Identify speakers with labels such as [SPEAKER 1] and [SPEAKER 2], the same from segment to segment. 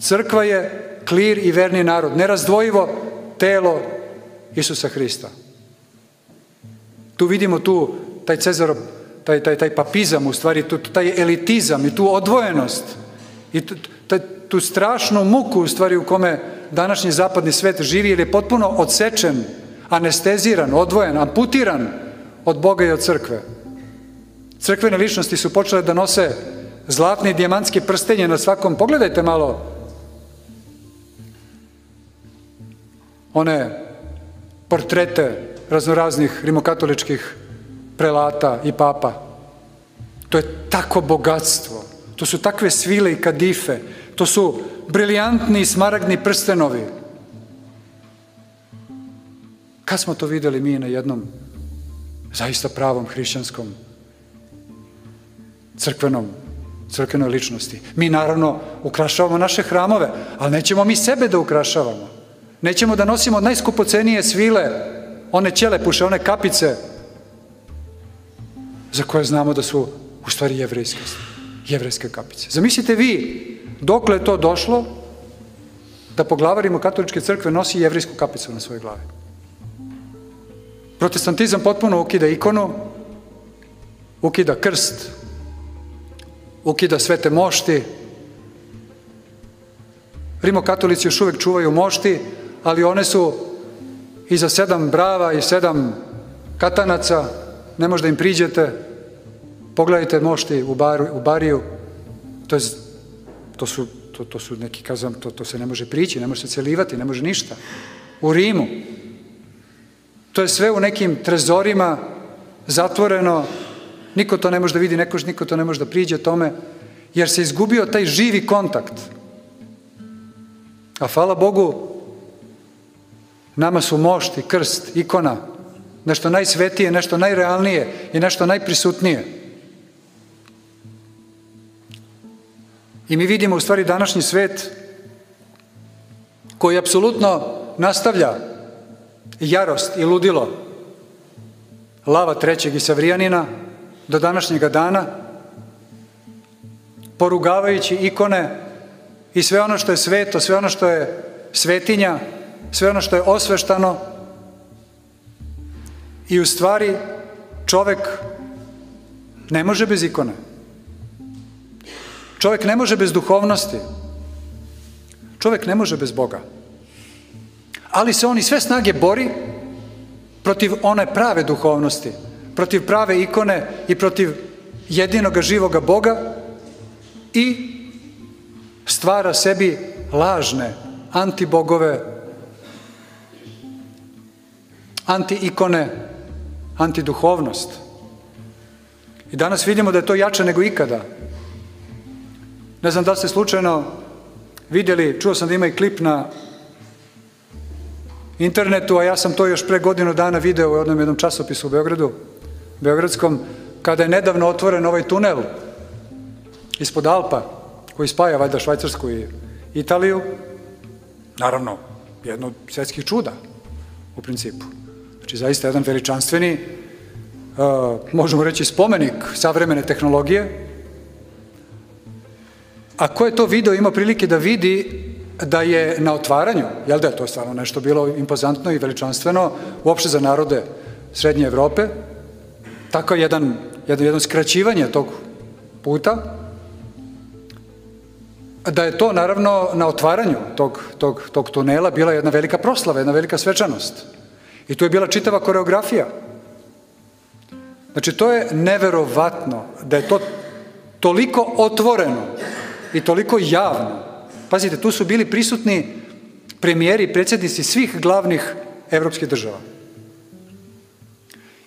[SPEAKER 1] Crkva je klir i verni narod, nerazdvojivo telo Isusa Hrista. Tu vidimo tu taj Cezarov, taj, taj, taj papizam u stvari, tu, taj elitizam i tu odvojenost i tu, taj, tu strašnu muku u stvari u kome današnji zapadni svet živi jer je potpuno odsečen, anesteziran, odvojen, amputiran od Boga i od crkve. Crkvene ličnosti su počele da nose zlatne i dijamantske prstenje na svakom. Pogledajte malo one portrete raznoraznih rimokatoličkih prelata i papa. To je tako bogatstvo. To su takve svile i kadife. To su briljantni i smaragdni prstenovi. Kad smo to videli mi na jednom zaista pravom hrišćanskom crkvenom crkvenoj ličnosti. Mi naravno ukrašavamo naše hramove, ali nećemo mi sebe da ukrašavamo. Nećemo da nosimo najskupocenije svile, one ćelepuše, one kapice, za koje znamo da su u stvari jevrejske, jevrejske kapice. Zamislite vi, dokle je to došlo, da po glavarima katoličke crkve nosi jevrejsku kapicu na svojoj glavi. Protestantizam potpuno ukida ikonu, ukida krst, ukida svete mošti. Rimokatolici još uvek čuvaju mošti, ali one su i za sedam brava i sedam katanaca, ne možda im priđete, pogledajte mošti u, bar, u bariju, to, je, to, su, to, to su neki, kazam, to, to se ne može prići, ne može se celivati, ne može ništa. U Rimu, to je sve u nekim trezorima, zatvoreno, niko to ne može da vidi, neko, niko to ne može da priđe tome, jer se izgubio taj živi kontakt. A hvala Bogu, nama su mošti, krst, ikona, nešto najsvetije, nešto najrealnije i nešto najprisutnije. I mi vidimo u stvari današnji svet koji apsolutno nastavlja jarost i ludilo lava trećeg i savrijanina do današnjega dana, porugavajući ikone i sve ono što je sveto, sve ono što je svetinja, sve ono što je osveštano i u stvari čovek ne može bez ikone. Čovek ne može bez duhovnosti. Čovek ne može bez Boga. Ali se on i sve snage bori protiv one prave duhovnosti, protiv prave ikone i protiv jedinoga živoga Boga i stvara sebi lažne antibogove, anti-ikone, antiduhovnost. I danas vidimo da je to jače nego ikada. Ne znam da ste slučajno vidjeli, čuo sam da ima i klip na internetu, a ja sam to još pre godinu dana video u jednom jednom časopisu u Beogradu, Beogradskom, kada je nedavno otvoren ovaj tunel ispod Alpa, koji spaja valjda Švajcarsku i Italiju, naravno, jedno od svetskih čuda, u principu. Znači, zaista jedan veličanstveni, uh, možemo reći, spomenik savremene tehnologije, A ko je to video ima prilike da vidi da je na otvaranju, jel da je to stvarno nešto bilo impozantno i veličanstveno, uopšte za narode Srednje Evrope, tako jedan, jedan, jedan skraćivanje tog puta, da je to naravno na otvaranju tog, tog, tog tunela bila jedna velika proslava, jedna velika svečanost. I tu je bila čitava koreografija. Znači, to je neverovatno da je to toliko otvoreno i toliko javno. Pazite, tu su bili prisutni premijeri i predsjednici svih glavnih evropskih država.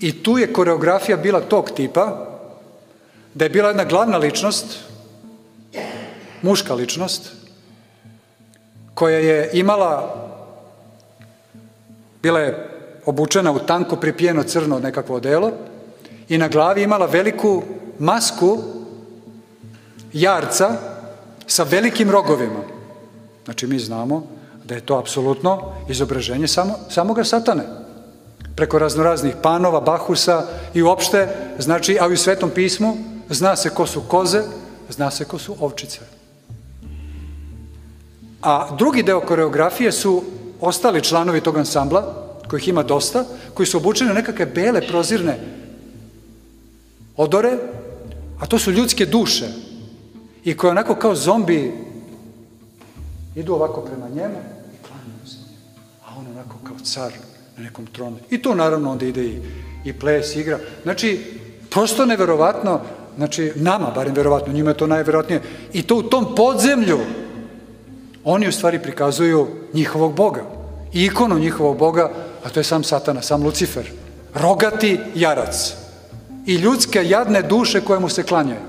[SPEAKER 1] I tu je koreografija bila tog tipa, da je bila jedna glavna ličnost, muška ličnost, koja je imala, bila je obučena u tanko pripijeno crno nekakvo odelo i na glavi imala veliku masku jarca sa velikim rogovima. Znači mi znamo da je to apsolutno izobraženje samo, samoga satane. Preko raznoraznih panova, bahusa i uopšte, znači, a u svetom pismu zna se ko su koze, zna se ko su ovčice. A drugi deo koreografije su ostali članovi tog ansambla, kojih ima dosta, koji su obučeni u nekakve bele prozirne odore, a to su ljudske duše i koje onako kao zombi idu ovako prema njemu i klanjaju se A on onako kao car na nekom tronu. I to naravno onda ide i, i ples, igra. Znači, prosto neverovatno, znači nama, barem verovatno, njima je to najverovatnije, i to u tom podzemlju oni u stvari prikazuju njihovog Boga. I ikonu njihovog Boga, a to je sam satana, sam Lucifer. Rogati jarac. I ljudske jadne duše koje mu se klanjaju.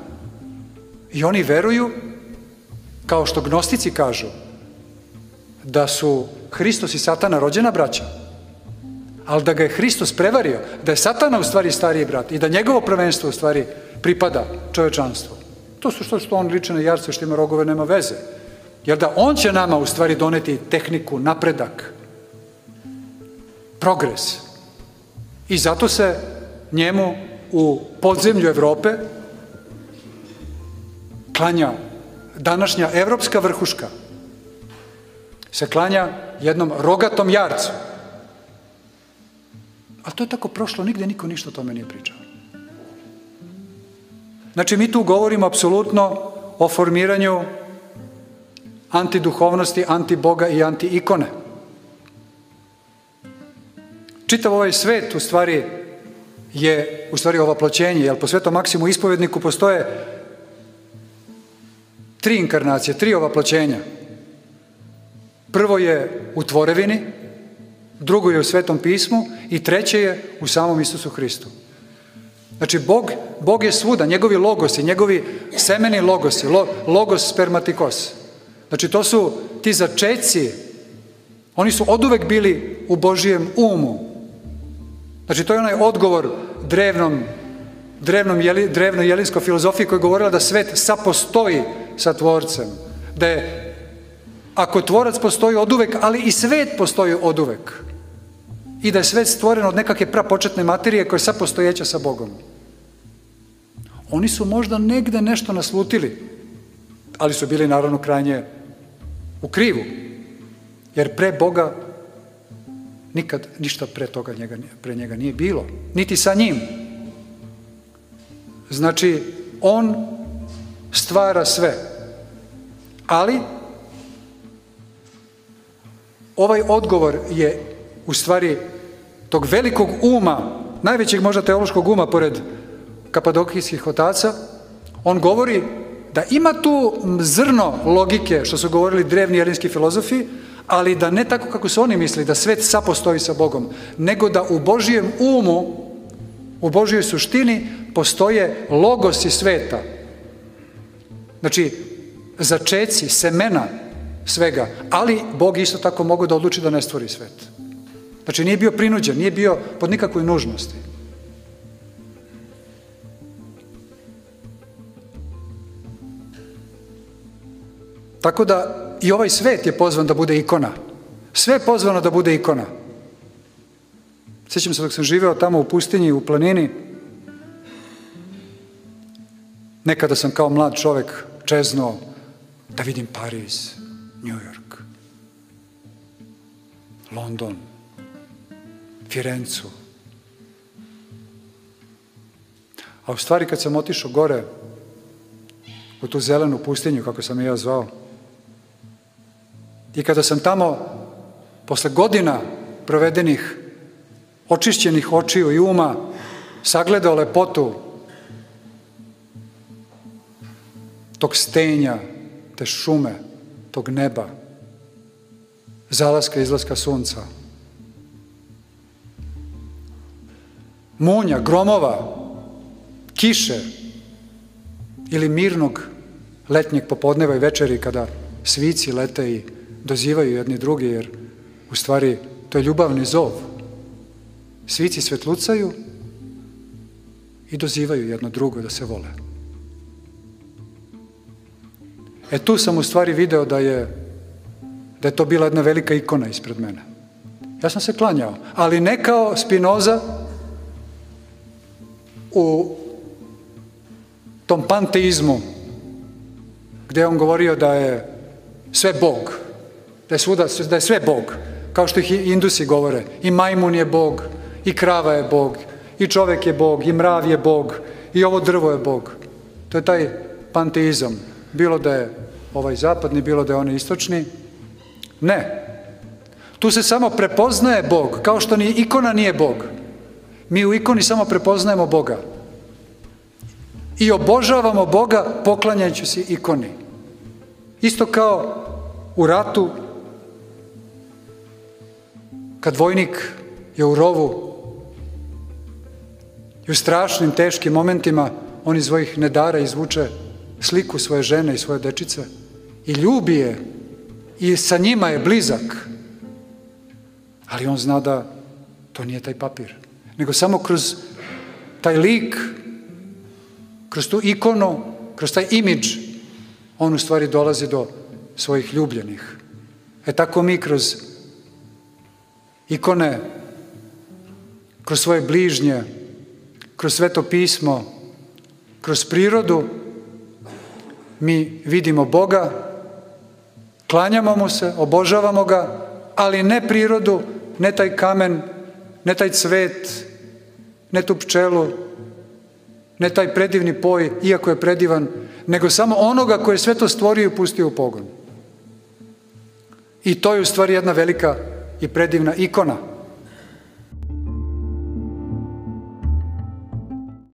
[SPEAKER 1] I oni veruju, kao što gnostici kažu, da su Hristos i Satana rođena braća, ali da ga je Hristos prevario, da je Satana u stvari stariji brat i da njegovo prvenstvo u stvari pripada čovečanstvu. To su što, što on liče na jarce, što ima rogove, nema veze. Jer da on će nama u stvari doneti tehniku, napredak, progres. I zato se njemu u podzemlju Evrope klanja današnja evropska vrhuška se klanja jednom rogatom jarcu. A to je tako prošlo, nigde niko ništa o tome nije pričao. Znači, mi tu govorimo apsolutno o formiranju antiduhovnosti, antiboga i anti-ikone. Čitav ovaj svet u stvari je u stvari ovaploćenje, jer po svetom maksimu ispovedniku postoje tri inkarnacije, tri ovaploćenja. Prvo je u tvorevini, drugo je u Svetom pismu i treće je u samom Isusu Hristu. Znači, Bog, Bog je svuda, njegovi logosi, njegovi semeni logosi, lo, logos spermatikos. Znači, to su ti začeci, oni su oduvek bili u Božijem umu. Znači, to je onaj odgovor drevnom, drevnom jeli, drevnoj jelinskoj filozofiji koja je govorila da svet sapostoji sa tvorcem. Da je Ako tvorac postoji od uvek, ali i svet postoji od uvek. I da je svet stvoren od nekakve prapočetne materije koja je sad postojeća sa Bogom. Oni su možda negde nešto naslutili, ali su bili naravno krajnje u krivu. Jer pre Boga nikad ništa pre toga njega, pre njega nije bilo. Niti sa njim. Znači, on stvara sve. Ali, Ovaj odgovor je u stvari tog velikog uma, najvećeg možda teološkog uma pored kapadokijskih otaca, on govori da ima tu zrno logike, što su govorili drevni jelinski filozofi, ali da ne tako kako su oni misli, da svet sapostoji sa Bogom, nego da u Božijem umu, u Božijoj suštini, postoje logosi sveta. Znači, začeci, semena, svega. Ali Bog isto tako mogu da odluči da ne stvori svet. Znači nije bio prinuđen, nije bio pod nikakvoj nužnosti. Tako da i ovaj svet je pozvan da bude ikona. Sve je pozvano da bude ikona. Sjećam se dok sam živeo tamo u pustinji, u planini, nekada sam kao mlad čovek čeznuo da vidim Pariz, New York, London, Firencu. A u stvari kad sam otišao gore u tu zelenu pustinju, kako sam je ja zvao, i kada sam tamo posle godina provedenih očišćenih očiju i uma sagledao lepotu tog stenja, te šume, tog neba, zalaska i izlaska sunca. Munja, gromova, kiše ili mirnog letnjeg popodneva i večeri kada svici lete i dozivaju jedni drugi, jer u stvari to je ljubavni zov. Svici svetlucaju i dozivaju jedno drugo da se vole. E tu sam u stvari video da je, da je to bila jedna velika ikona ispred mene. Ja sam se klanjao, ali ne kao Spinoza u tom panteizmu, gde je on govorio da je sve Bog Da je, svuda, da je sve Bog, kao što ih Indusi govore. I majmun je Bog, i krava je Bog, i čovek je Bog, i mrav je Bog, i ovo drvo je Bog. To je taj panteizam. Bilo da je ovaj zapadni, bilo da je onaj istočni. Ne. Tu se samo prepoznaje Bog, kao što ni ikona nije Bog. Mi u ikoni samo prepoznajemo Boga. I obožavamo Boga poklanjajući se ikoni. Isto kao u ratu, kad vojnik je u rovu i u strašnim, teškim momentima on iz svojih nedara izvuče sliku svoje žene i svoje dečice i ljubi je i sa njima je blizak. Ali on zna da to nije taj papir. Nego samo kroz taj lik, kroz tu ikonu, kroz taj imidž, on u stvari dolazi do svojih ljubljenih. E tako mi kroz ikone, kroz svoje bližnje, kroz sveto pismo, kroz prirodu, mi vidimo Boga, klanjamo mu se, obožavamo ga, ali ne prirodu, ne taj kamen, ne taj cvet, ne tu pčelu, ne taj predivni poj, iako je predivan, nego samo onoga koje je sve to stvorio i pustio u pogon. I to je u stvari jedna velika i predivna ikona